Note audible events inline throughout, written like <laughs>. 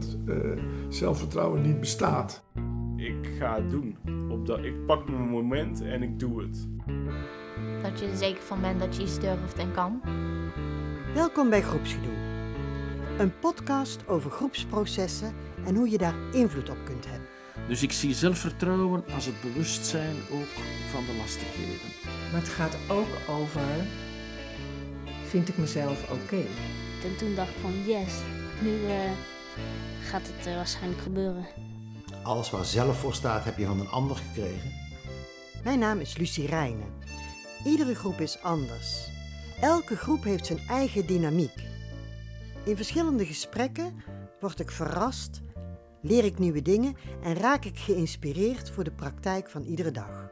dat eh, zelfvertrouwen niet bestaat. Ik ga het doen. Op dat, ik pak mijn moment en ik doe het. Dat je er zeker van bent dat je iets durft en kan. Welkom bij Groepsgedoe. Een podcast over groepsprocessen en hoe je daar invloed op kunt hebben. Dus ik zie zelfvertrouwen als het bewustzijn ook van de lastigheden. Maar het gaat ook over, vind ik mezelf oké? En toen dacht ik van yes, nu eh, gaat het uh, waarschijnlijk gebeuren. Alles waar zelf voor staat heb je van een ander gekregen. Mijn naam is Lucie Rijnen. Iedere groep is anders. Elke groep heeft zijn eigen dynamiek. In verschillende gesprekken word ik verrast, leer ik nieuwe dingen en raak ik geïnspireerd voor de praktijk van iedere dag.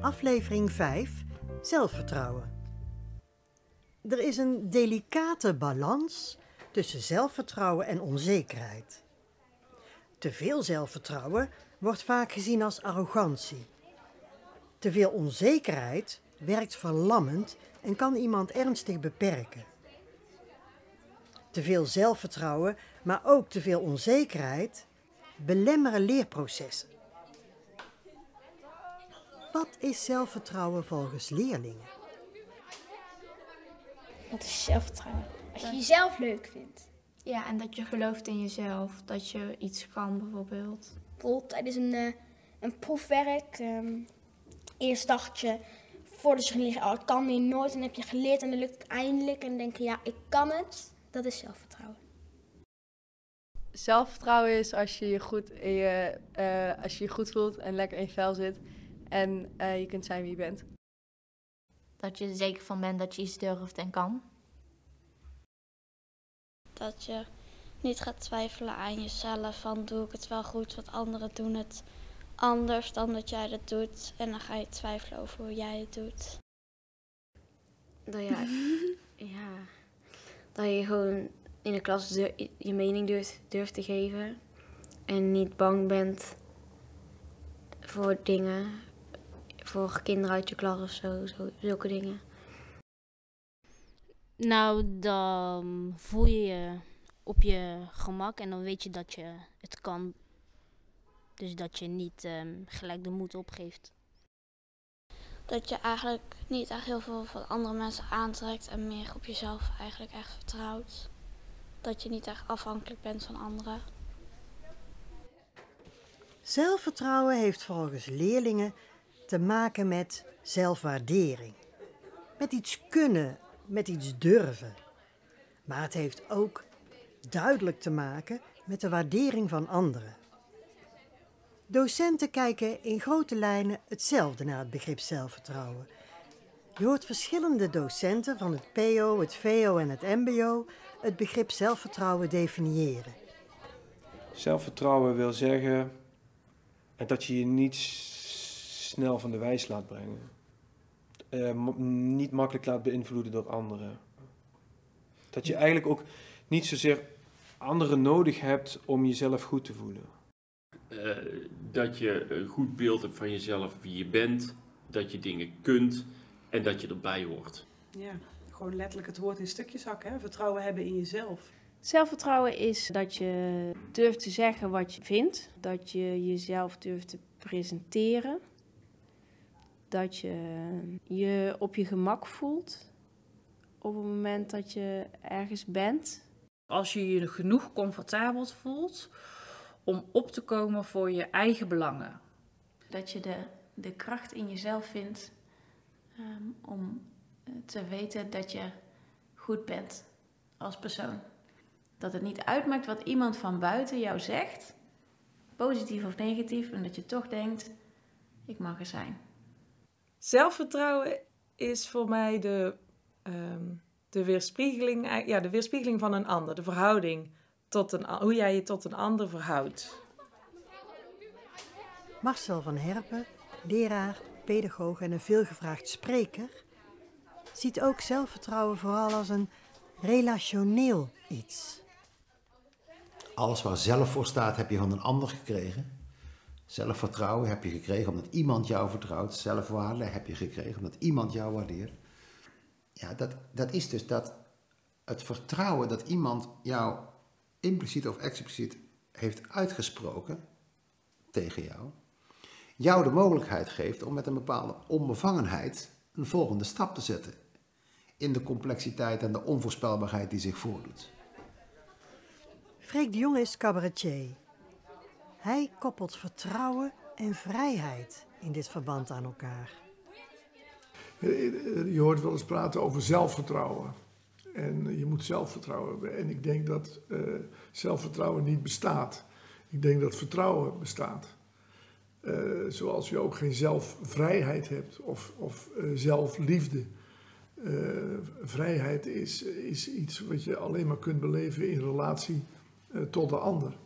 Aflevering 5: Zelfvertrouwen. Er is een delicate balans tussen zelfvertrouwen en onzekerheid. Te veel zelfvertrouwen wordt vaak gezien als arrogantie. Te veel onzekerheid werkt verlammend en kan iemand ernstig beperken. Te veel zelfvertrouwen, maar ook te veel onzekerheid belemmeren leerprocessen. Wat is zelfvertrouwen volgens leerlingen? Wat is zelfvertrouwen? Als je jezelf leuk vindt. Ja, en dat je gelooft in jezelf. Dat je iets kan bijvoorbeeld. Bijvoorbeeld tijdens een, uh, een proefwerk. Um, eerst dacht je voor de liggen, oh, ik kan hier nooit. En dan heb je geleerd en dan lukt het eindelijk. En dan denk je, ja, ik kan het. Dat is zelfvertrouwen. Zelfvertrouwen is als je je goed, in je, uh, als je, je goed voelt en lekker in je vel zit. En uh, je kunt zijn wie je bent. Dat je er zeker van bent dat je iets durft en kan. Dat je niet gaat twijfelen aan jezelf van doe ik het wel goed, want anderen doen het anders dan dat jij dat doet. En dan ga je twijfelen over hoe jij het doet. Dat je, <laughs> ja, dat je gewoon in de klas je mening durft, durft te geven. En niet bang bent voor dingen. Voor kinderen uit je klas of zo, zo zulke dingen. Nou, dan voel je je op je gemak en dan weet je dat je het kan. Dus dat je niet um, gelijk de moed opgeeft. Dat je eigenlijk niet echt heel veel van andere mensen aantrekt en meer op jezelf eigenlijk echt vertrouwt. Dat je niet echt afhankelijk bent van anderen. Zelfvertrouwen heeft volgens leerlingen te maken met zelfwaardering. Met iets kunnen, met iets durven. Maar het heeft ook duidelijk te maken met de waardering van anderen. Docenten kijken in grote lijnen hetzelfde naar het begrip zelfvertrouwen. Je hoort verschillende docenten van het PO, het VO en het MBO het begrip zelfvertrouwen definiëren. Zelfvertrouwen wil zeggen dat je je niet snel van de wijs laat brengen. Uh, niet makkelijk laat beïnvloeden door anderen. Dat je eigenlijk ook niet zozeer anderen nodig hebt om jezelf goed te voelen. Uh, dat je een goed beeld hebt van jezelf, wie je bent, dat je dingen kunt en dat je erbij hoort. Ja, gewoon letterlijk het woord in stukjes hakken. Hè? Vertrouwen hebben in jezelf. Zelfvertrouwen is dat je durft te zeggen wat je vindt, dat je jezelf durft te presenteren, dat je je op je gemak voelt op het moment dat je ergens bent. Als je je genoeg comfortabel voelt om op te komen voor je eigen belangen. Dat je de, de kracht in jezelf vindt um, om te weten dat je goed bent als persoon. Dat het niet uitmaakt wat iemand van buiten jou zegt, positief of negatief, en dat je toch denkt: ik mag er zijn. Zelfvertrouwen is voor mij de, um, de, weerspiegeling, ja, de weerspiegeling van een ander, de verhouding tot een, hoe jij je tot een ander verhoudt. Marcel van Herpen, leraar, pedagoog en een veelgevraagd spreker, ziet ook zelfvertrouwen vooral als een relationeel iets. Alles waar zelf voor staat heb je van een ander gekregen. Zelfvertrouwen heb je gekregen omdat iemand jou vertrouwt. Zelfwaarde heb je gekregen omdat iemand jou waardeert. Ja, dat, dat is dus dat het vertrouwen dat iemand jou impliciet of expliciet heeft uitgesproken tegen jou, jou de mogelijkheid geeft om met een bepaalde onbevangenheid een volgende stap te zetten in de complexiteit en de onvoorspelbaarheid die zich voordoet. Freek de Jong is cabaretier. Hij koppelt vertrouwen en vrijheid in dit verband aan elkaar. Je hoort wel eens praten over zelfvertrouwen. En je moet zelfvertrouwen hebben. En ik denk dat uh, zelfvertrouwen niet bestaat. Ik denk dat vertrouwen bestaat. Uh, zoals je ook geen zelfvrijheid hebt of, of uh, zelfliefde. vrijheid is, is iets wat je alleen maar kunt beleven in relatie tot de ander.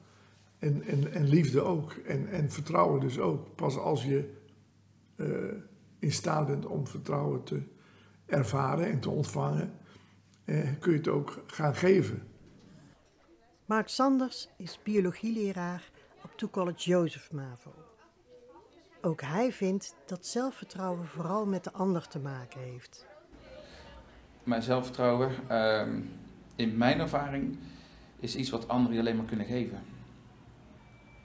En, en, en liefde ook. En, en vertrouwen dus ook. Pas als je in staat bent om vertrouwen te ervaren en te ontvangen, eh, kun je het ook gaan geven. Mark Sanders is biologieleraar op Two College Joseph Mavo. Ook hij vindt dat zelfvertrouwen vooral met de ander te maken heeft. Mijn zelfvertrouwen, uh, in mijn ervaring, is iets wat anderen alleen maar kunnen geven.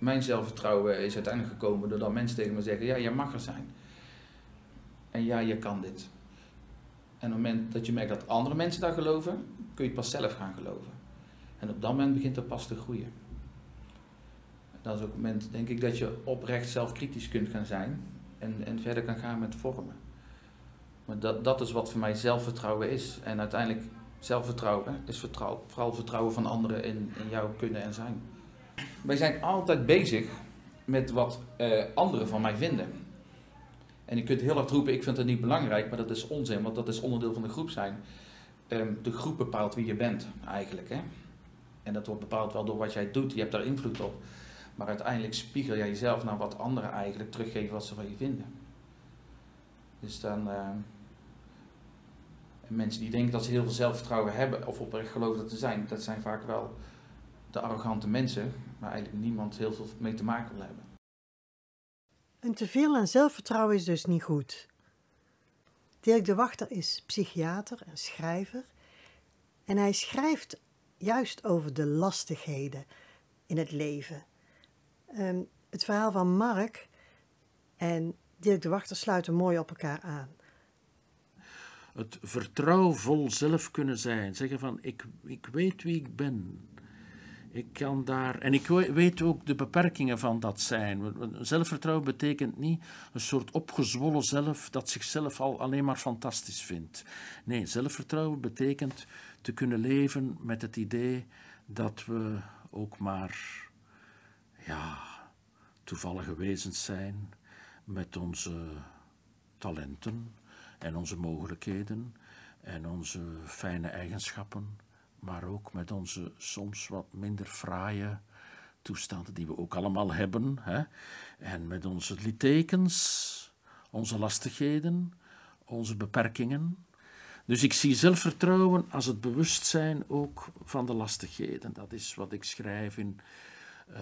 Mijn zelfvertrouwen is uiteindelijk gekomen doordat mensen tegen me zeggen: Ja, je mag er zijn. En ja, je kan dit. En op het moment dat je merkt dat andere mensen daar geloven, kun je pas zelf gaan geloven. En op dat moment begint het pas te groeien. Dat is ook het moment, denk ik, dat je oprecht zelfkritisch kunt gaan zijn en, en verder kan gaan met vormen. Maar dat, dat is wat voor mij zelfvertrouwen is. En uiteindelijk, zelfvertrouwen is vertrouwen, vooral vertrouwen van anderen in, in jou kunnen en zijn. Wij zijn altijd bezig met wat uh, anderen van mij vinden. En je kunt heel hard roepen, ik vind het niet belangrijk, maar dat is onzin, want dat is onderdeel van de groep zijn. Um, de groep bepaalt wie je bent, eigenlijk. Hè? En dat wordt bepaald wel door wat jij doet, je hebt daar invloed op. Maar uiteindelijk spiegel jij jezelf naar wat anderen eigenlijk teruggeven wat ze van je vinden. Dus dan. Uh, mensen die denken dat ze heel veel zelfvertrouwen hebben of oprecht geloven dat ze zijn, dat zijn vaak wel de arrogante mensen, waar eigenlijk niemand heel veel mee te maken wil hebben. Een teveel aan zelfvertrouwen is dus niet goed. Dirk de Wachter is psychiater en schrijver. En hij schrijft juist over de lastigheden in het leven. Um, het verhaal van Mark en Dirk de Wachter sluiten mooi op elkaar aan. Het vertrouwvol zelf kunnen zijn. Zeggen van, ik, ik weet wie ik ben. Ik kan daar, en ik weet ook de beperkingen van dat zijn. Zelfvertrouwen betekent niet een soort opgezwollen zelf dat zichzelf al alleen maar fantastisch vindt. Nee, zelfvertrouwen betekent te kunnen leven met het idee dat we ook maar ja, toevallige wezens zijn met onze talenten en onze mogelijkheden en onze fijne eigenschappen maar ook met onze soms wat minder fraaie toestanden die we ook allemaal hebben. Hè? En met onze littekens, onze lastigheden, onze beperkingen. Dus ik zie zelfvertrouwen als het bewustzijn ook van de lastigheden. Dat is wat ik schrijf in uh,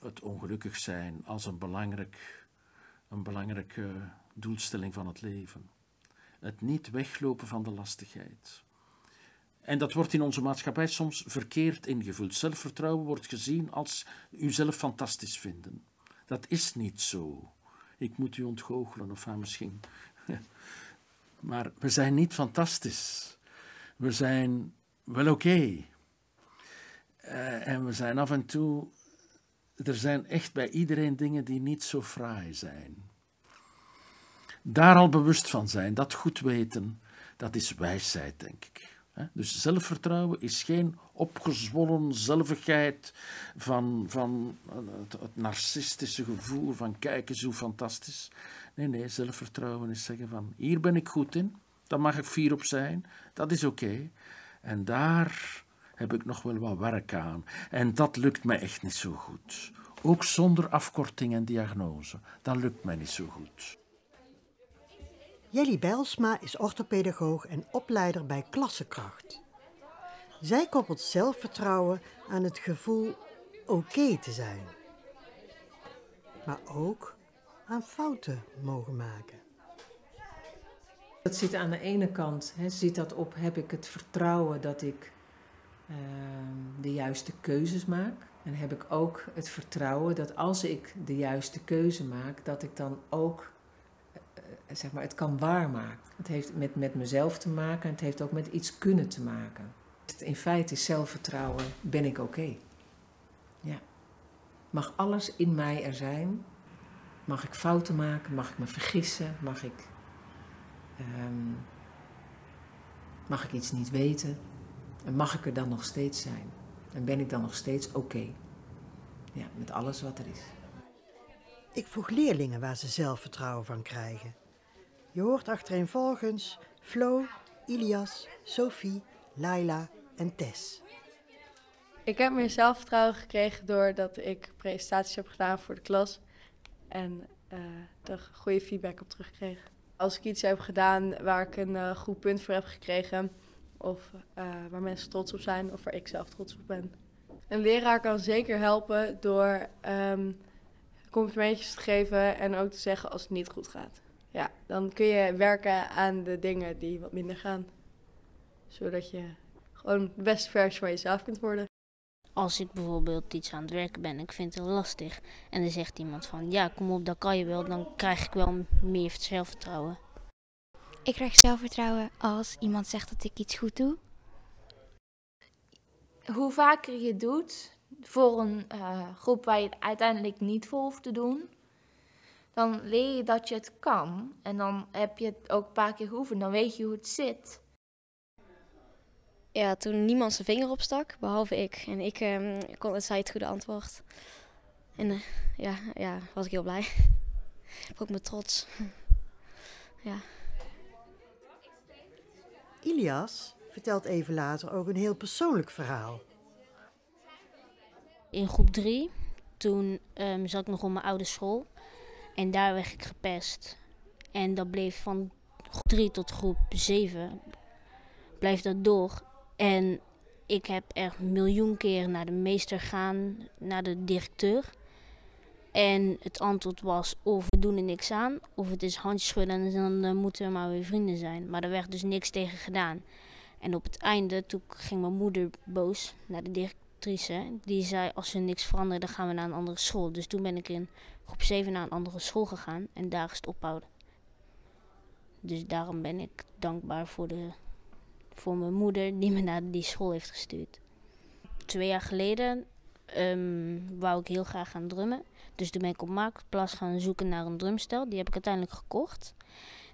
het ongelukkig zijn als een, belangrijk, een belangrijke doelstelling van het leven. Het niet weglopen van de lastigheid. En dat wordt in onze maatschappij soms verkeerd ingevuld. Zelfvertrouwen wordt gezien als uzelf fantastisch vinden. Dat is niet zo. Ik moet u ontgoochelen, of misschien. <laughs> maar we zijn niet fantastisch. We zijn wel oké. Uh, en we zijn af en toe. Er zijn echt bij iedereen dingen die niet zo fraai zijn. Daar al bewust van zijn, dat goed weten, dat is wijsheid, denk ik. Dus zelfvertrouwen is geen opgezwollen zelfigheid van, van het, narcistische gevoel van kijk eens hoe fantastisch. Nee, nee, zelfvertrouwen is zeggen van hier ben ik goed in, daar mag ik fier op zijn, dat is oké. En daar heb ik nog wel wat werk aan. En dat lukt mij echt niet zo goed. Ook zonder afkorting en diagnose, dat lukt mij niet zo goed. Jelly Bijlsma is orthopedagoog en opleider bij Klassenkracht. Zij koppelt zelfvertrouwen aan het gevoel oké te zijn. Maar ook aan fouten mogen maken. Dat zit aan de ene kant, hè, zit dat op, heb ik het vertrouwen dat ik ehm, de juiste keuzes maak. En heb ik ook het vertrouwen dat als ik de juiste keuze maak, dat ik dan ook eh, zeg maar, het kan waarmaken. Het heeft met, met mezelf te maken en het heeft ook met iets kunnen te maken. In feite is zelfvertrouwen, ben ik oké. Ja. Mag alles in mij er zijn? Mag ik fouten maken? Mag ik me vergissen? Mag ik, ehm, mag ik iets niet weten? En mag ik er dan nog steeds zijn? En ben ik dan nog steeds oké? Ja, met alles wat er is. Ik vroeg leerlingen waar ze zelfvertrouwen van krijgen. Je hoort achtereenvolgens Flo, Ilias, Sophie, Laila en Tess. Ik heb meer zelfvertrouwen gekregen doordat ik presentaties heb gedaan voor de klas en uh, er goede feedback op terugkreeg. Als ik iets heb gedaan waar ik een uh, goed punt voor heb gekregen, of uh, waar mensen trots op zijn, of waar ik zelf trots op ben. Een leraar kan zeker helpen door um, complimentjes te geven en ook te zeggen als het niet goed gaat. Ja, dan kun je werken aan de dingen die wat minder gaan. Zodat je gewoon de beste versie van jezelf kunt worden. Als ik bijvoorbeeld iets aan het werken ben en ik vind het heel lastig en dan zegt iemand van ja, kom op, dat kan je wel, dan krijg ik wel meer zelfvertrouwen. Ik krijg zelfvertrouwen als iemand zegt dat ik iets goed doe. Hoe vaker je het doet voor een uh, groep waar je het uiteindelijk niet voor hoeft te doen, dan leer je dat je het kan. En dan heb je het ook een paar keer geoefend, dan weet je hoe het zit. Ja, toen niemand zijn vinger opstak, behalve ik. En ik um, kon het, zei het goede antwoord. En uh, ja, ja, was ik heel blij. ik <laughs> ook me trots. <laughs> ja. Ilias vertelt even later ook een heel persoonlijk verhaal. In groep 3, toen um, zat ik nog op mijn oude school. En daar werd ik gepest. En dat bleef van groep 3 tot groep 7. Blijft dat door. En ik heb er miljoen keer naar de meester gaan, naar de directeur. En het antwoord was of we doen er niks aan, of het is handjes schudden en dan moeten we maar weer vrienden zijn. Maar er werd dus niks tegen gedaan. En op het einde, toen ging mijn moeder boos naar de directrice. Die zei, als er niks verandert, dan gaan we naar een andere school. Dus toen ben ik in groep 7 naar een andere school gegaan en daar is het ophouden. Dus daarom ben ik dankbaar voor, de, voor mijn moeder die me naar die school heeft gestuurd. Twee jaar geleden um, wou ik heel graag gaan drummen. Dus toen ben ik op Marktplaats gaan zoeken naar een drumstel. Die heb ik uiteindelijk gekocht.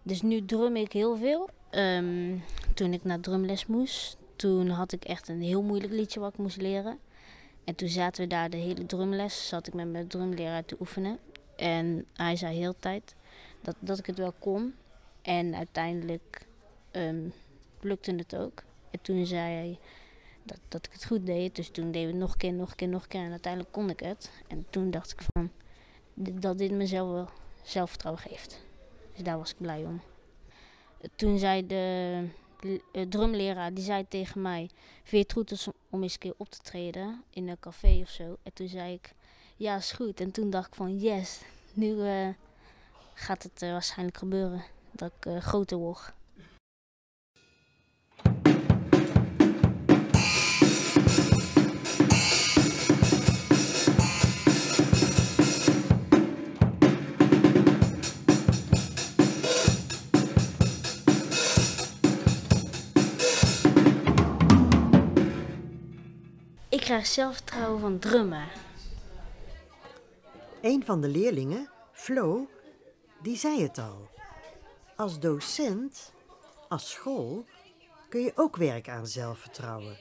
Dus nu drum ik heel veel. Um, toen ik naar drumles moest, toen had ik echt een heel moeilijk liedje wat ik moest leren. En toen zaten we daar de hele drumles, zat ik met mijn drumleraar te oefenen. En hij zei heel tijd dat, dat ik het wel kon. En uiteindelijk um, lukte het ook. En toen zei hij dat, dat ik het goed deed. Dus toen deden we het nog een keer, nog een keer, nog een keer. En uiteindelijk kon ik het. En toen dacht ik van dat dit mezelf wel zelfvertrouwen geeft. Dus daar was ik blij om. Toen zei de drumleraar, die zei tegen mij... Vind je het goed om eens een keer op te treden in een café of zo? En toen zei ik, ja is goed. En toen dacht ik van yes, nu uh, gaat het uh, waarschijnlijk gebeuren. Dat ik uh, groter word. Krijg zelfvertrouwen van drummen. Een van de leerlingen, Flo, die zei het al. Als docent, als school, kun je ook werken aan zelfvertrouwen.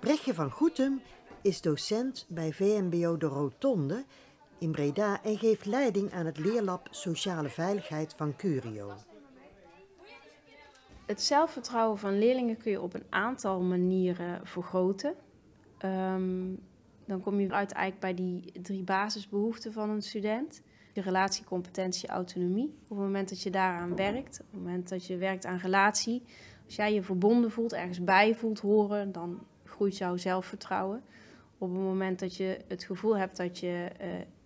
Brechtje van Goetem is docent bij VMBO De Rotonde in Breda en geeft leiding aan het leerlab Sociale Veiligheid van Curio. Het zelfvertrouwen van leerlingen kun je op een aantal manieren vergroten. Um, dan kom je uit eigenlijk bij die drie basisbehoeften van een student. Je relatie, competentie, autonomie. Op het moment dat je daaraan werkt, op het moment dat je werkt aan relatie, als jij je verbonden voelt, ergens bij voelt horen, dan groeit jouw zelfvertrouwen. Op het moment dat je het gevoel hebt dat je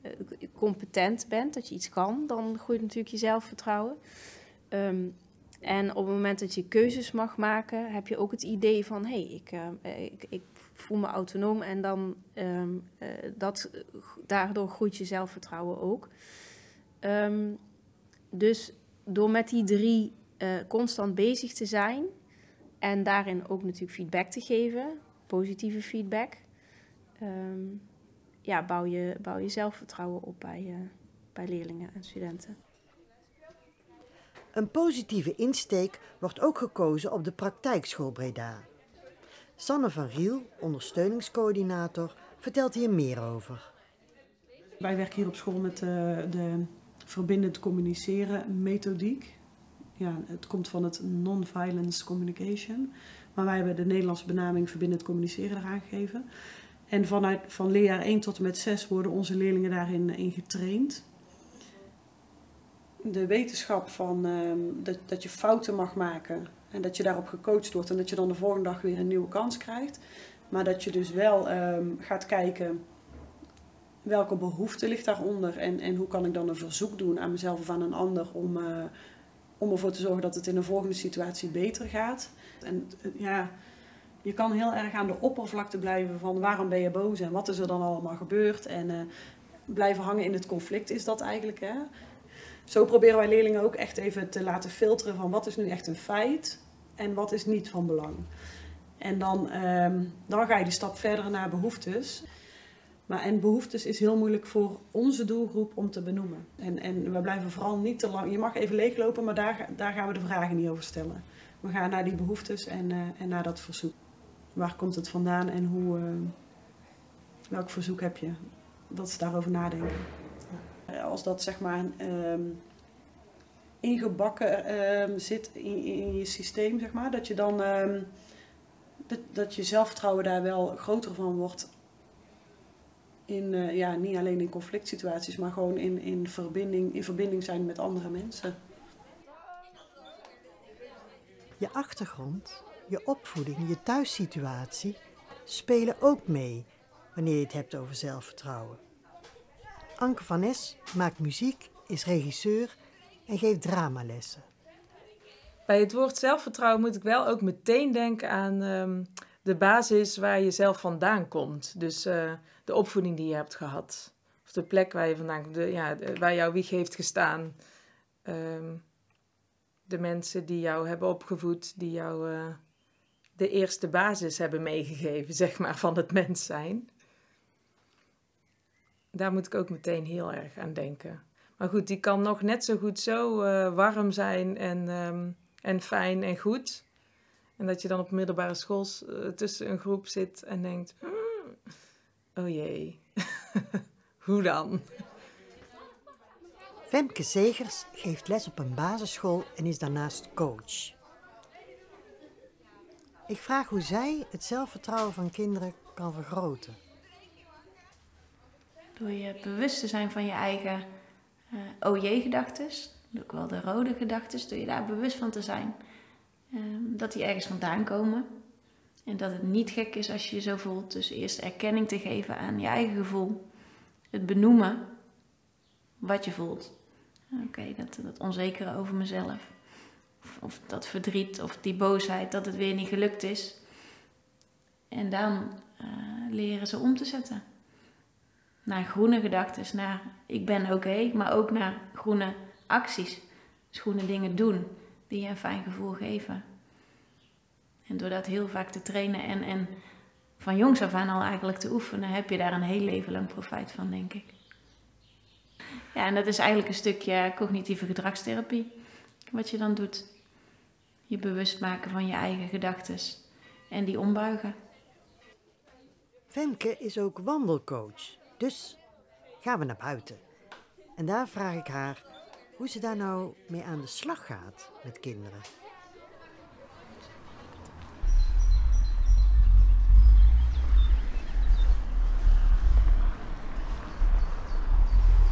uh, competent bent, dat je iets kan, dan groeit natuurlijk je zelfvertrouwen. Um, En op het moment dat je keuzes mag maken, heb je ook het idee van: hé, hey, ik, ik, ik, voel me autonoom en dan um, uh, dat, daardoor groeit je zelfvertrouwen ook. Um, dus door met die drie uh, constant bezig te zijn en daarin ook natuurlijk feedback te geven, positieve feedback, um, ja, bouw, je, bouw je zelfvertrouwen op bij, bij leerlingen en studenten. Een positieve insteek wordt ook gekozen op de praktijkschool Breda. Sanne van Riel, ondersteuningscoördinator, vertelt hier meer over. Wij werken hier op school met de, de verbindend communiceren methodiek. Ja, het komt van het non-violence communication. Maar wij hebben de Nederlandse benaming verbindend communiceren eraan gegeven. En vanuit, van leerjaar 1 tot en met 6 worden onze leerlingen daarin in getraind de wetenschap van ehm, dat, dat je fouten mag maken en dat je daarop gecoacht wordt en dat je dan de volgende dag weer een nieuwe kans krijgt. Maar dat je dus wel ehm, gaat kijken welke behoefte ligt daaronder en, en hoe kan ik dan een verzoek doen aan mezelf of aan een ander om, uh, om ervoor te zorgen dat het in een volgende situatie beter gaat. En uh, ja, je kan heel erg aan de oppervlakte blijven van waarom ben je boos en wat is er dan allemaal gebeurd en uh, blijven hangen in het conflict is dat eigenlijk. Hè? Zo proberen wij leerlingen ook echt even te laten filteren van wat is nu echt een feit en wat is niet van belang. En dan, um, dan ga je die stap verder naar behoeftes. Maar en behoeftes is heel moeilijk voor onze doelgroep om te benoemen. En, en we blijven vooral niet te lang. Je mag even leeglopen, maar daar, daar gaan we de vragen niet over stellen. We gaan naar die behoeftes en, uh, en naar dat verzoek. Waar komt het vandaan en hoe, uh, welk verzoek heb je? Dat is daarover nadenken. Als dat zeg maar um, ingebakken um, zit in, in, je systeem, zeg maar, dat je dan um, dat, dat je zelfvertrouwen daar wel groter van wordt. In, uh, ja, niet alleen in conflict situaties, maar gewoon in, in, verbinding, in verbinding zijn met andere mensen. Je achtergrond, je opvoeding, je thuissituatie spelen ook mee wanneer je het hebt over zelfvertrouwen. Anke van Es maakt muziek, is regisseur en geeft dramalessen. Bij het woord zelfvertrouwen moet ik wel ook meteen denken aan um, de basis waar je zelf vandaan komt. Dus uh, de opvoeding die je hebt gehad. Of de plek waar je vandaan komt, ja, waar jouw wieg heeft gestaan. Um, de mensen die jou hebben opgevoed, die jou uh, de eerste basis hebben meegegeven, <laughs> zeg maar, van het mens zijn daar moet ik ook meteen heel erg aan denken. Maar goed, die kan nog net zo goed zo uh, warm zijn en, um, en fijn en goed. En dat je dan op middelbare school uh, tussen een groep zit en denkt: mm, oh jee, <laughs> hoe dan? Femke Zegers geeft les op een basisschool en is daarnaast coach. Ik vraag hoe zij het zelfvertrouwen van kinderen kan vergroten door je bewust te zijn van je eigen uh, eh, OJ-gedachten, ook wel de rode gedachten, door je daar bewust van te zijn uh, dat die ergens vandaan komen. En dat het niet gek is als je je zo voelt. Dus eerst erkenning te geven aan je eigen gevoel. Het benoemen wat je voelt. Oké, dat, dat onzekere over mezelf. Of, dat verdriet of die boosheid dat het weer niet gelukt is. En dan uh, leren ze om te zetten naar groene gedachten, naar ik ben oké, maar ook naar groene acties. Dus groene dingen doen die je een fijn gevoel geven. En door dat heel vaak te trainen en, en van jongs af aan al eigenlijk te oefenen, heb je daar een heel leven lang profijt van, denk ik. Ja, en dat is eigenlijk een stukje cognitieve gedragstherapie. Wat je dan doet. Je bewust maken van je eigen gedachten en die ombuigen. Femke is ook wandelcoach. Dus gaan we naar buiten. En daar vraag ik haar hoe ze daar nou mee aan de slag gaat met kinderen.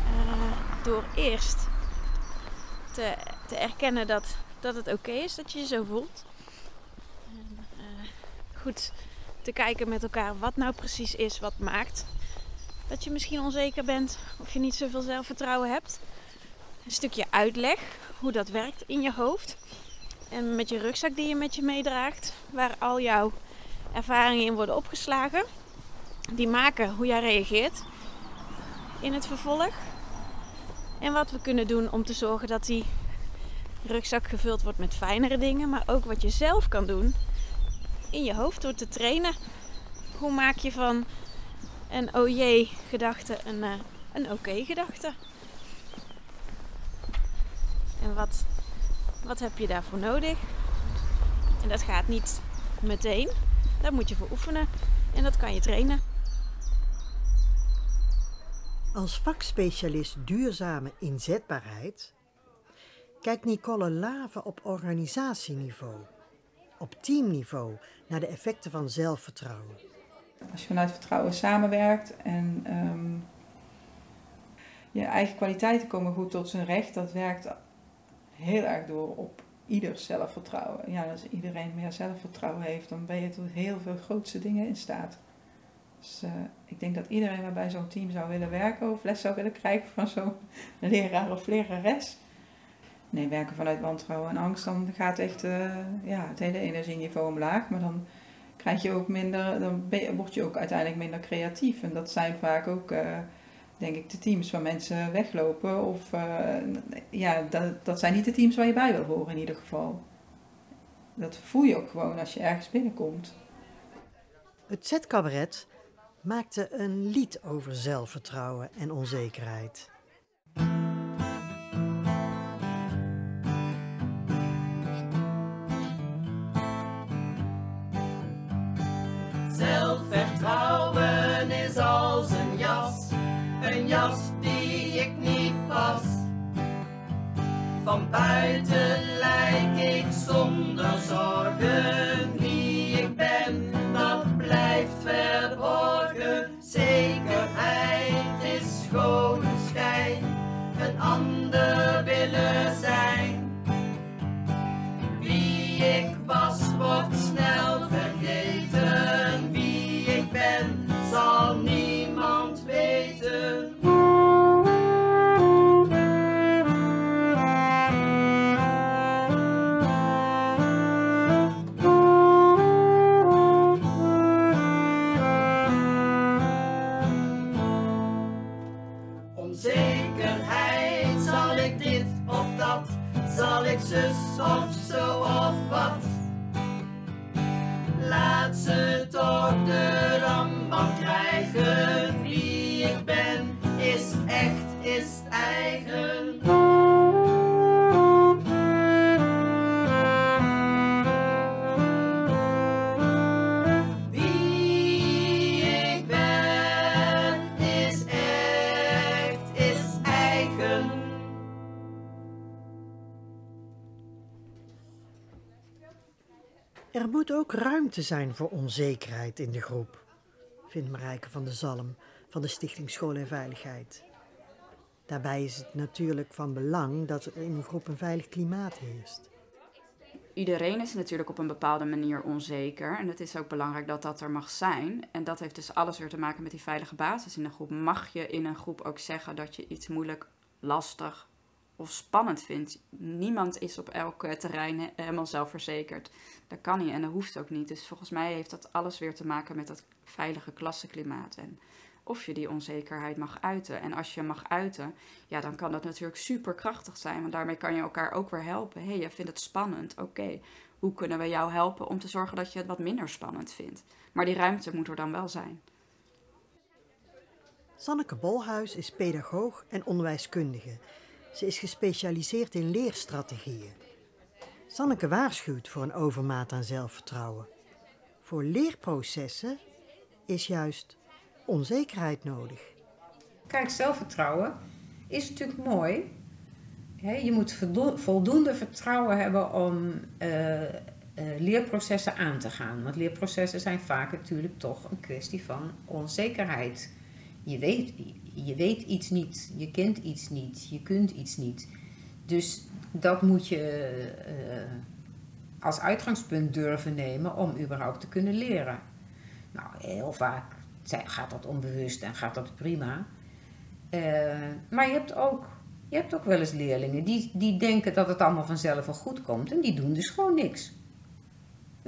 Uh, door eerst te, te erkennen dat, dat het oké is dat je je zo voelt. En, uh, goed te kijken met elkaar wat nou precies is wat maakt dat je misschien onzeker bent of je niet zoveel zelfvertrouwen hebt. Een stukje uitleg hoe dat werkt in je hoofd. En met je rugzak die je met je meedraagt, waar al jouw ervaringen in worden opgeslagen. Die maken hoe jij reageert in het vervolg. En wat we kunnen doen om te zorgen dat die rugzak gevuld wordt met fijnere dingen, maar ook wat je zelf kan doen in je hoofd door te trainen. Hoe maak je van een oh jee gedachte een, uh, een oké gedachte? En wat, wat heb je daarvoor nodig? En dat gaat niet meteen. Daar moet je voor oefenen. En dat kan je trainen. Als vakspecialist duurzame inzetbaarheid kijkt Nicole Lave op organisatieniveau, op teamniveau, naar de effecten van zelfvertrouwen. Als je vanuit vertrouwen samenwerkt en ehm, je eigen kwaliteiten komen goed tot zijn recht, dat werkt heel erg door op ieder zelfvertrouwen. Ja, als iedereen meer zelfvertrouwen heeft, dan ben je tot heel veel grootste dingen in staat. Dus uh, ik denk dat iedereen waarbij zo'n team zou willen werken of les zou willen krijgen van zo'n leraar of lerares. Nee, werken vanuit wantrouwen en angst, dan gaat echt uh, ja, het hele energieniveau omlaag. Maar dan je ook minder, dan je, word je ook uiteindelijk minder creatief. En dat zijn vaak ook, uh, denk ik, de teams waar mensen weglopen. Of ja, dat, dat zijn niet de teams waar je bij wil horen in ieder geval. Dat voel je ook gewoon als je ergens binnenkomt. Het zetcabaret maakte een lied over zelfvertrouwen en onzekerheid. Jas die ik niet pas. Van buiten lijk ik zonder zorgen Er moet ook ruimte zijn voor onzekerheid in de groep, vindt Marijke van de Zalm van de Stichting School en Veiligheid. Daarbij is het natuurlijk van belang dat er in een groep een veilig klimaat heerst. Iedereen is natuurlijk op een bepaalde manier onzeker. En het is ook belangrijk dat dat er mag zijn. En dat heeft dus alles weer te maken met die veilige basis in de groep. Mag je in een groep ook zeggen dat je iets moeilijk, lastig of spannend vindt? Niemand is op elk eh, terrein he- helemaal zelfverzekerd. Dat kan niet en dat hoeft ook niet. Dus volgens mij heeft dat alles weer te maken met dat veilige klassenklimaat. En of je die onzekerheid mag uiten. En als je mag uiten, ja, dan kan dat natuurlijk super krachtig zijn. Want daarmee kan je elkaar ook weer helpen. Hey, je vindt het spannend. Oké, hoe kunnen we jou helpen om te zorgen dat je het wat minder spannend vindt? Maar die ruimte moet er dan wel zijn. Sanneke Bolhuis is pedagoog en onderwijskundige. Ze is gespecialiseerd in leerstrategieën. Sanneke waarschuwt voor een overmaat aan zelfvertrouwen. Voor leerprocessen is juist onzekerheid nodig. Kijk, zelfvertrouwen is natuurlijk mooi. Je moet voldo- voldoende vertrouwen hebben om eh, eh, leerprocessen aan te gaan. Want leerprocessen zijn vaak natuurlijk toch een kwestie van onzekerheid. Je weet, je weet iets niet, je kent iets niet, je kunt iets niet. Dus dat moet je eh, als uitgangspunt durven nemen om überhaupt te kunnen leren. Nou, heel vaak gaat dat onbewust en gaat dat prima. Eh, maar je hebt ook Je hebt ook wel eens leerlingen die, die denken dat het allemaal vanzelf wel goed komt en die doen dus gewoon niks.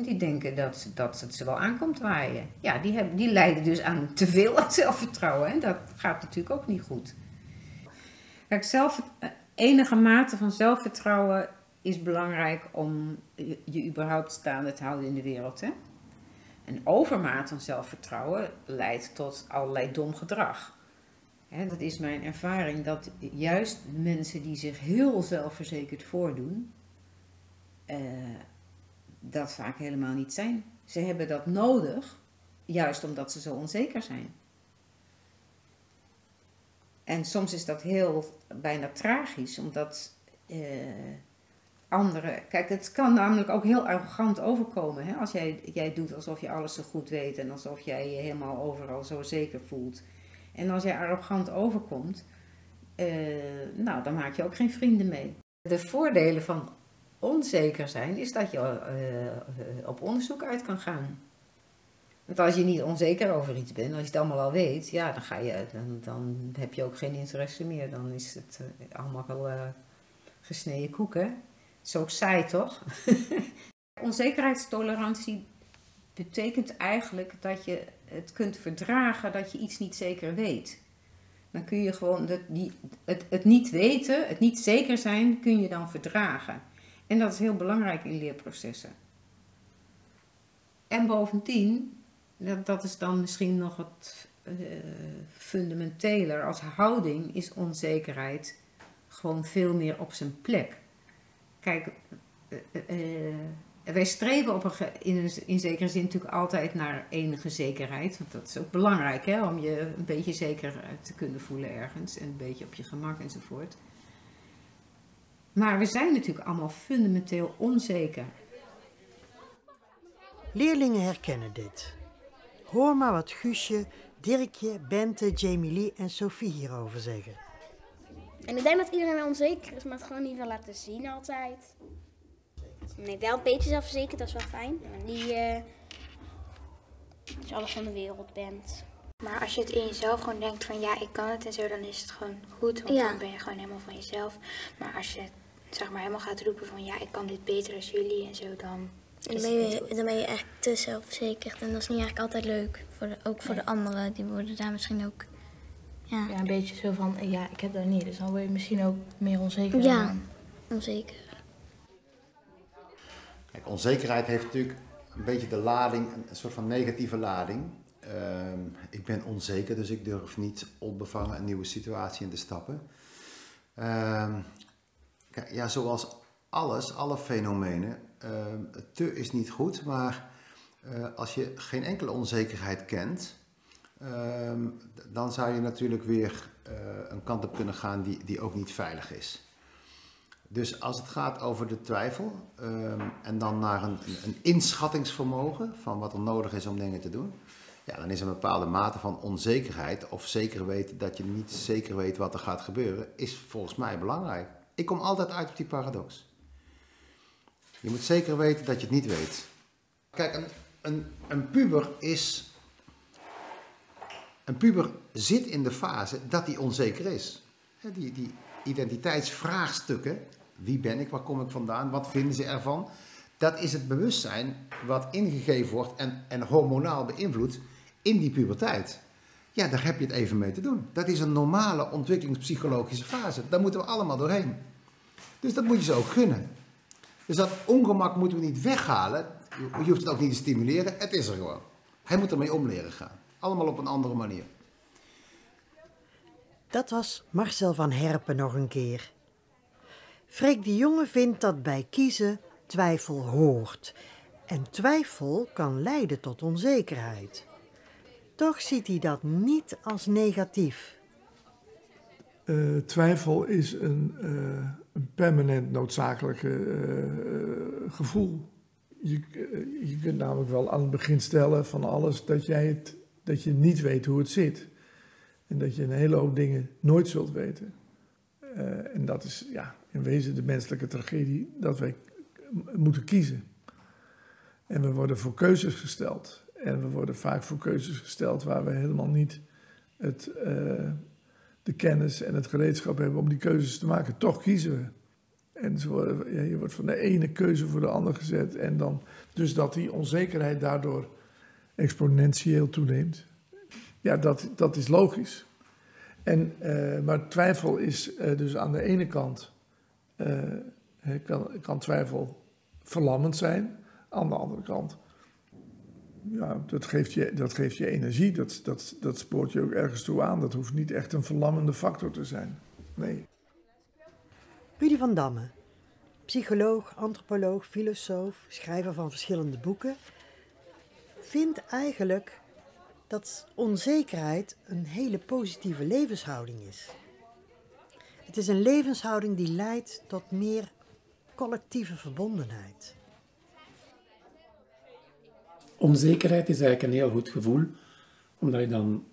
Die denken dat, dat het ze wel aankomt waaien. Ja, die, hebben, die lijden dus aan te veel zelfvertrouwen en dat gaat natuurlijk ook niet goed. Kijk, zelf, enige mate van zelfvertrouwen is belangrijk om je, je überhaupt staande te houden in de wereld. Hè? Een overmaat van zelfvertrouwen leidt tot allerlei dom gedrag. Hè, dat is mijn ervaring dat juist mensen die zich heel zelfverzekerd voordoen, eh, dat vaak helemaal niet zijn. Ze hebben dat nodig, juist omdat ze zo onzeker zijn. En soms is dat heel bijna tragisch, omdat eh, anderen. Kijk, het kan namelijk ook heel arrogant overkomen. Hè? Als jij, jij doet alsof je alles zo goed weet en alsof jij je helemaal overal zo zeker voelt. En als jij arrogant overkomt, eh, nou, dan maak je ook geen vrienden mee. De voordelen van onzeker zijn is dat je eh, op onderzoek uit kan gaan. Want als je niet onzeker over iets bent, als je het allemaal al weet, ja, dan, ga je, dan, dan heb je ook geen interesse meer. Dan is het uh, allemaal wel gesneden koek, hè? Is ook saai, toch? <laughs> Onzekerheidstolerantie betekent eigenlijk dat je het kunt verdragen dat je iets niet zeker weet. Dan kun je gewoon het, het niet weten, het niet zeker zijn, kun je dan verdragen. En dat is heel belangrijk in leerprocessen. En bovendien, dat, dat is dan misschien nog wat uh, fundamenteler, als houding is onzekerheid gewoon veel meer op zijn plek. Kijk, uh, uh, wij streven op een, in, een, in zekere zin natuurlijk altijd naar enige zekerheid. Want dat is ook belangrijk hè, om je een beetje zeker te kunnen voelen ergens. En een beetje op je gemak enzovoort. Maar we zijn natuurlijk allemaal fundamenteel onzeker. Leerlingen herkennen dit. Hoor maar wat Guusje, Dirkje, Bente, Jamie Lee en Sophie hierover zeggen. En ik denk dat iedereen wel onzeker is, maar het gewoon niet wil laten zien altijd. Nee, wel een beetje zelfverzekerd, dat is wel fijn. Maar niet uh, dat je alles van de wereld bent. Maar als je het in jezelf gewoon denkt van ja, ik kan het en zo, dan is het gewoon goed. Want Ja. dan ben je gewoon helemaal van jezelf. Maar als je zeg maar helemaal gaat roepen van ja, ik kan dit beter als jullie en zo, dan Dan is ben, je, dan ben je echt te zelfverzekerd. En dat is niet eigenlijk altijd leuk. Voor de, ook voor de anderen. Die worden daar misschien ook... Ja, Ja, een beetje zo van, eh, ja, ik heb dat niet. Dus dan word je misschien ook meer onzeker. Ja, dan. onzeker. Kijk, onzekerheid heeft natuurlijk een beetje de lading, een soort van negatieve lading. Ehm, ik ben onzeker, dus ik durf niet onbevangen een nieuwe situatie in te stappen. Ehm, ja, zoals alles, alle fenomenen, ehm, te is niet goed, maar eh, als je geen enkele onzekerheid kent, dan zou je natuurlijk weer eh, een kant op kunnen gaan die, die ook niet veilig is. Dus als het gaat over de twijfel en dan naar een, een inschattingsvermogen van wat er nodig is om dingen te doen, ja, dan is een bepaalde mate van onzekerheid of zeker weten dat je niet zeker weet wat er gaat gebeuren, is volgens mij belangrijk. Ik kom altijd uit op die paradox. Je moet zeker weten dat je het niet weet. Kijk, een, een, een puber is. Een puber zit in de fase dat hij onzeker is. Die, die identiteitsvraagstukken. Wie ben ik? Waar kom ik vandaan? Wat vinden ze ervan? Dat is het bewustzijn wat ingegeven wordt en, en hormonaal beïnvloed in die puberteit. Ja, daar heb je het even mee te doen. Dat is een normale ontwikkelingspsychologische fase. Daar moeten we allemaal doorheen. Dus dat moet je ze ook gunnen. Dus dat ongemak moeten we niet weghalen. Je hoeft het ook niet te stimuleren. Het is er gewoon. Hij moet ermee om leren gaan. Allemaal op een andere manier. Dat was Marcel van Herpen nog een keer. Freek de Jonge vindt dat bij kiezen twijfel hoort. En twijfel kan leiden tot onzekerheid. Toch ziet hij dat niet als negatief. Eh, twijfel is een, eh, permanent noodzakelijke eh, gevoel. Je, je kunt namelijk wel aan het begin stellen van alles dat, jij het, dat je niet weet hoe het zit. En dat je een hele hoop dingen nooit zult weten. En dat is ja, in wezen de menselijke tragedie dat wij moeten kiezen. En we worden voor keuzes gesteld. En we worden vaak voor keuzes gesteld waar we helemaal niet het, eh, de kennis en het gereedschap hebben om die keuzes te maken. Toch kiezen we. En ja, je wordt van de ene keuze voor de andere gezet. En dan, dus dat die onzekerheid daardoor exponentieel toeneemt. Ja, dat, dat is logisch. En, eh, maar twijfel is eh, dus aan de ene kant, kan, kan twijfel verlammend zijn. Aan de andere kant, ja, dat geeft je, dat geeft je energie. Dat, dat, dat spoort je ook ergens toe aan. Dat hoeft niet echt een verlammende factor te zijn. Nee. Rudy van Damme, psycholoog, antropoloog, filosoof, schrijver van verschillende boeken, vindt eigenlijk dat onzekerheid een hele positieve levenshouding is. Het is een levenshouding die leidt tot meer collectieve verbondenheid. Onzekerheid is eigenlijk een heel goed gevoel, omdat je dan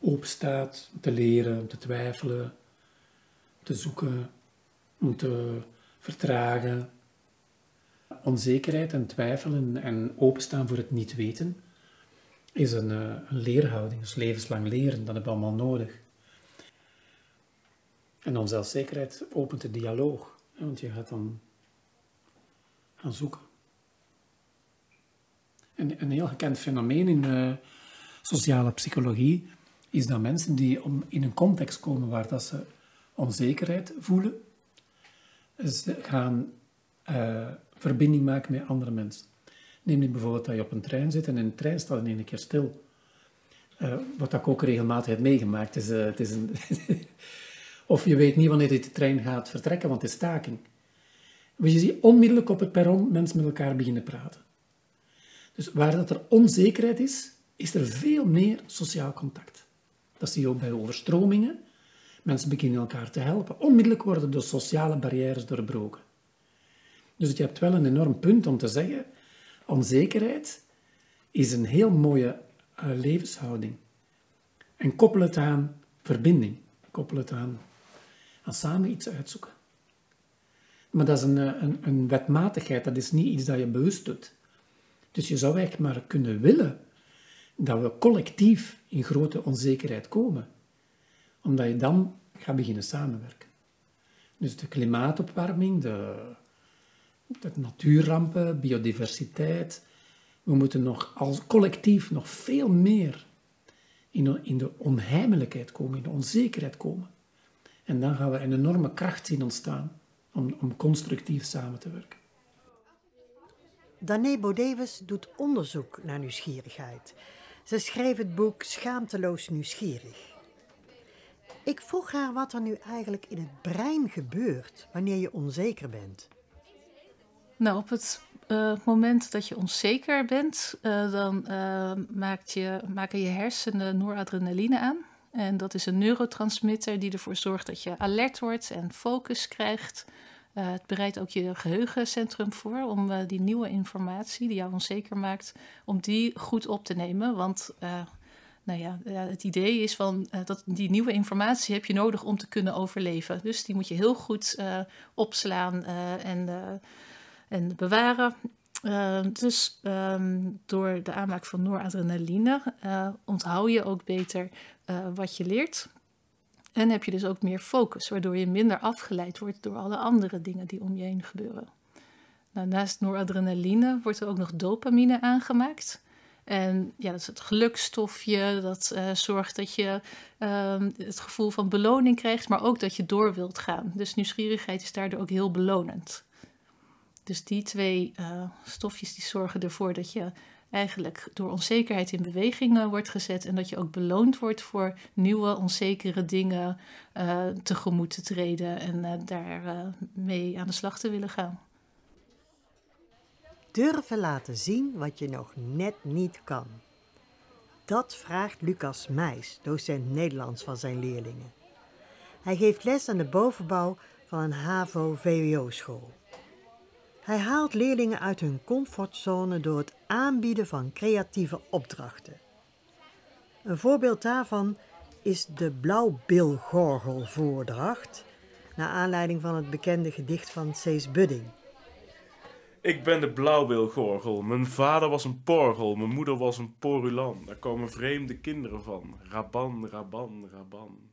open staat te leren, te twijfelen, te zoeken, om te vertragen. Onzekerheid en twijfelen en openstaan voor het niet weten is een, eh, een leerhouding, dus levenslang leren, dat hebben we allemaal nodig. En dan zelfzekerheid opent de dialoog, want je gaat dan zoeken. En een heel gekend fenomeen in de sociale psychologie is dat mensen die in een context komen waar dat ze onzekerheid voelen, ze gaan uh, verbinding maken met andere mensen. Neem nu bijvoorbeeld dat je op een trein zit en in een trein staat in één keer stil. Uh, wat ik ook regelmatig heb meegemaakt. Het is een <laughs> of je weet niet wanneer de trein gaat vertrekken, want het is staking. Je ziet onmiddellijk op het perron mensen met elkaar beginnen praten. Dus waar dat er onzekerheid is, is er veel meer sociaal contact. Dat zie je ook bij overstromingen. Mensen beginnen elkaar te helpen. Onmiddellijk worden de sociale barrières doorbroken. Dus je hebt wel een enorm punt om te zeggen, onzekerheid is een heel mooie uh, levenshouding. En koppel het aan verbinding. Koppel het aan, aan samen iets uitzoeken. Maar dat is een, eh, een, een wetmatigheid, dat is niet iets dat je bewust doet. Dus je zou eigenlijk maar kunnen willen dat we collectief in grote onzekerheid komen. Omdat je dan gaat beginnen samenwerken. Dus de klimaatopwarming, de, de natuurrampen, biodiversiteit. We moeten nog als collectief nog veel meer in, in de onheimelijkheid komen, in de onzekerheid komen. En dan gaan we een enorme kracht zien ontstaan om, om constructief samen te werken. Dané Bodewes doet onderzoek naar nieuwsgierigheid. Ze schreef het boek Schaamteloos nieuwsgierig. Ik vroeg haar wat er nu eigenlijk in het brein gebeurt wanneer je onzeker bent. Nou, op het uh, moment dat je onzeker bent, uh, dan uh, maakt je, maken je hersenen noradrenaline aan. En dat is een neurotransmitter die ervoor zorgt dat je alert wordt en focus krijgt. Uh, het bereidt ook je geheugencentrum voor om uh, die nieuwe informatie die jou onzeker maakt, om die goed op te nemen. Want uh, nou ja, het idee is van dat die nieuwe informatie heb je nodig om te kunnen overleven. Dus die moet je heel goed opslaan en, en bewaren. dus um, door de aanmaak van noradrenaline onthoud je ook beter wat je leert. En heb je dus ook meer focus, waardoor je minder afgeleid wordt door alle andere dingen die om je heen gebeuren. Nou, naast noradrenaline wordt er ook nog dopamine aangemaakt. En ja, dat is het gelukstofje, dat uh, zorgt dat je uh, het gevoel van beloning krijgt, maar ook dat je door wilt gaan. Dus nieuwsgierigheid is daardoor ook heel belonend. Dus die twee uh, stofjes die zorgen ervoor dat je eigenlijk door onzekerheid in beweging uh, wordt gezet en dat je ook beloond wordt voor nieuwe onzekere dingen uh, tegemoet te treden en uh, daar mee aan de slag te willen gaan. Durven laten zien wat je nog net niet kan. Dat vraagt Lucas Meijs, docent Nederlands van zijn leerlingen. Hij geeft les aan de bovenbouw van een HAVO-VWO-school. Hij haalt leerlingen uit hun comfortzone door het aanbieden van creatieve opdrachten. Een voorbeeld daarvan is de Blauwbilgorgelvoordracht, naar aanleiding van het bekende gedicht van Cees Budding. Ik ben de blauwbilgorgel. Mijn vader was een porgel, mijn moeder was een porulan. Daar komen vreemde kinderen van. Raban, raban, raban.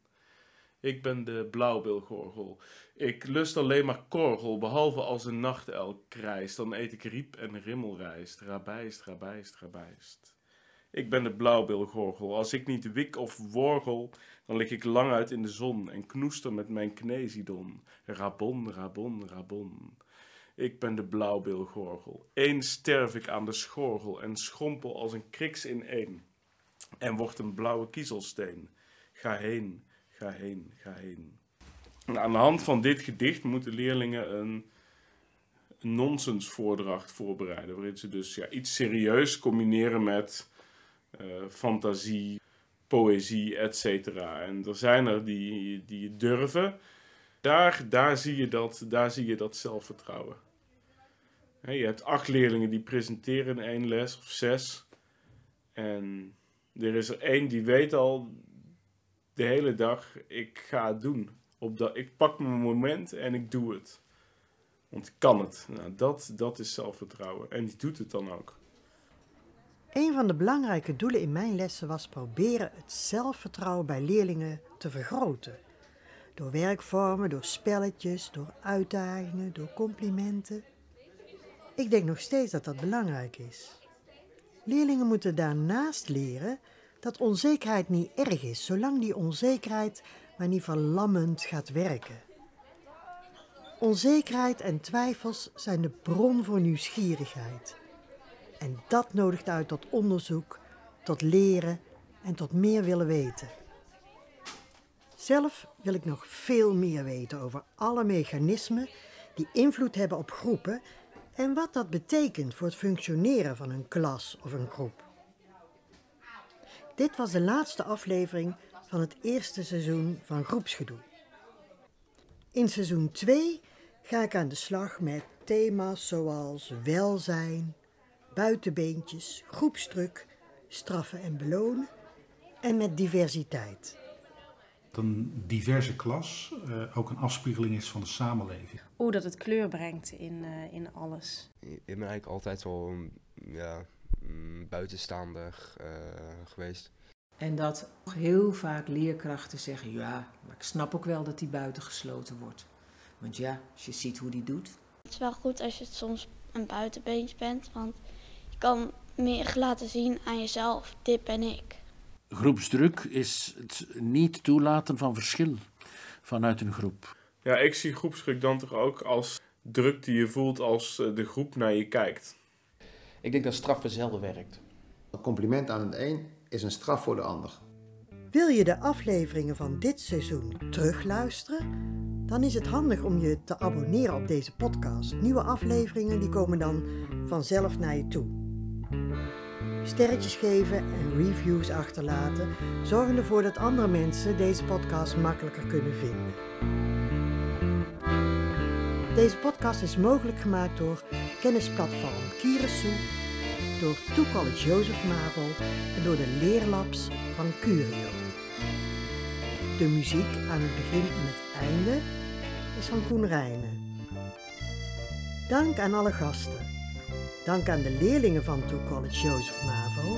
Ik ben de blauwbilgorgel. Ik lust alleen maar korgel, behalve als een nachtelk krijst. Dan eet ik riep en rimmelrijst, rabijst, rabijst, rabijst. Ik ben de blauwbilgorgel. Als ik niet wik of worgel, dan lig ik lang uit in de zon en knoester met mijn knesidon. Rabon, rabon, rabon. Ik ben de blauwbilgorgel. Eens sterf ik aan de schorgel en schrompel als een kriks in één. En word een blauwe kiezelsteen. Ga heen, ga heen, ga heen. Aan de hand van dit gedicht moeten leerlingen een nonsensvoordracht voorbereiden. Waarin ze dus ja, iets serieus combineren met eh, fantasie, poëzie, etc. En er zijn er die, die durven. Daar, daar, zie je dat, daar zie je dat zelfvertrouwen. Je hebt acht leerlingen die presenteren in één les of zes. En er is er één die weet al de hele dag, ik ga het doen. Op dat, ik pak mijn moment en ik doe het. Want ik kan het. Nou, dat, dat is zelfvertrouwen. En die doet het dan ook. Een van de belangrijke doelen in mijn lessen was proberen het zelfvertrouwen bij leerlingen te vergroten. Door werkvormen, door spelletjes, door uitdagingen, door complimenten. Ik denk nog steeds dat dat belangrijk is. Leerlingen moeten daarnaast leren dat onzekerheid niet erg is, zolang die onzekerheid maar niet verlammend gaat werken. Onzekerheid en twijfels zijn de bron voor nieuwsgierigheid. En dat nodigt uit tot onderzoek, tot leren en tot meer willen weten. Zelf wil ik nog veel meer weten over alle mechanismen die invloed hebben op groepen en wat dat betekent voor het functioneren van een klas of een groep. Dit was de laatste aflevering van het eerste seizoen van Groepsgedoe. In seizoen 2 ga ik aan de slag met thema's zoals welzijn, buitenbeentjes, groepsdruk, straffen en belonen en met diversiteit. Dat een diverse klas uh, ook een afspiegeling is van de samenleving. Oeh, dat het kleur brengt in, uh, in alles. Ik ben eigenlijk altijd wel ja, buitenstaander uh, geweest. En dat heel vaak leerkrachten zeggen: ja, maar ik snap ook wel dat die buiten gesloten wordt. Want ja, als je ziet hoe die doet. Het is wel goed als je soms een buitenbeentje bent, want je kan meer laten zien aan jezelf: dit ben ik. Groepsdruk is het niet toelaten van verschil vanuit een groep. Ja, ik zie groepsdruk dan toch ook als druk die je voelt als eh, de groep naar je kijkt. Ik denk dat straffen zelden werkt. Een compliment aan het een is een straf voor de ander. Wil je de afleveringen van dit seizoen terugluisteren? Dan is het handig om je te abonneren op deze podcast. Nieuwe afleveringen die komen dan vanzelf naar je toe. Sterretjes geven en reviews achterlaten zorgen ervoor dat andere mensen deze podcast makkelijker kunnen vinden. Deze podcast is mogelijk gemaakt door kennisplatform Kierensoe door To College Joseph Mavel en door de leerlabs van Curio. De muziek aan het begin en het einde is van Koen Rijnen. Dank aan alle gasten. Dank aan de leerlingen van To College Joseph Mavel.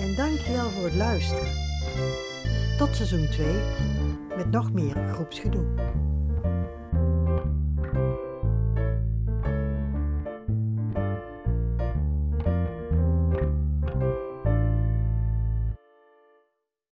En dankjewel voor het luisteren. Tot seizoen 2 met nog meer groepsgedoe.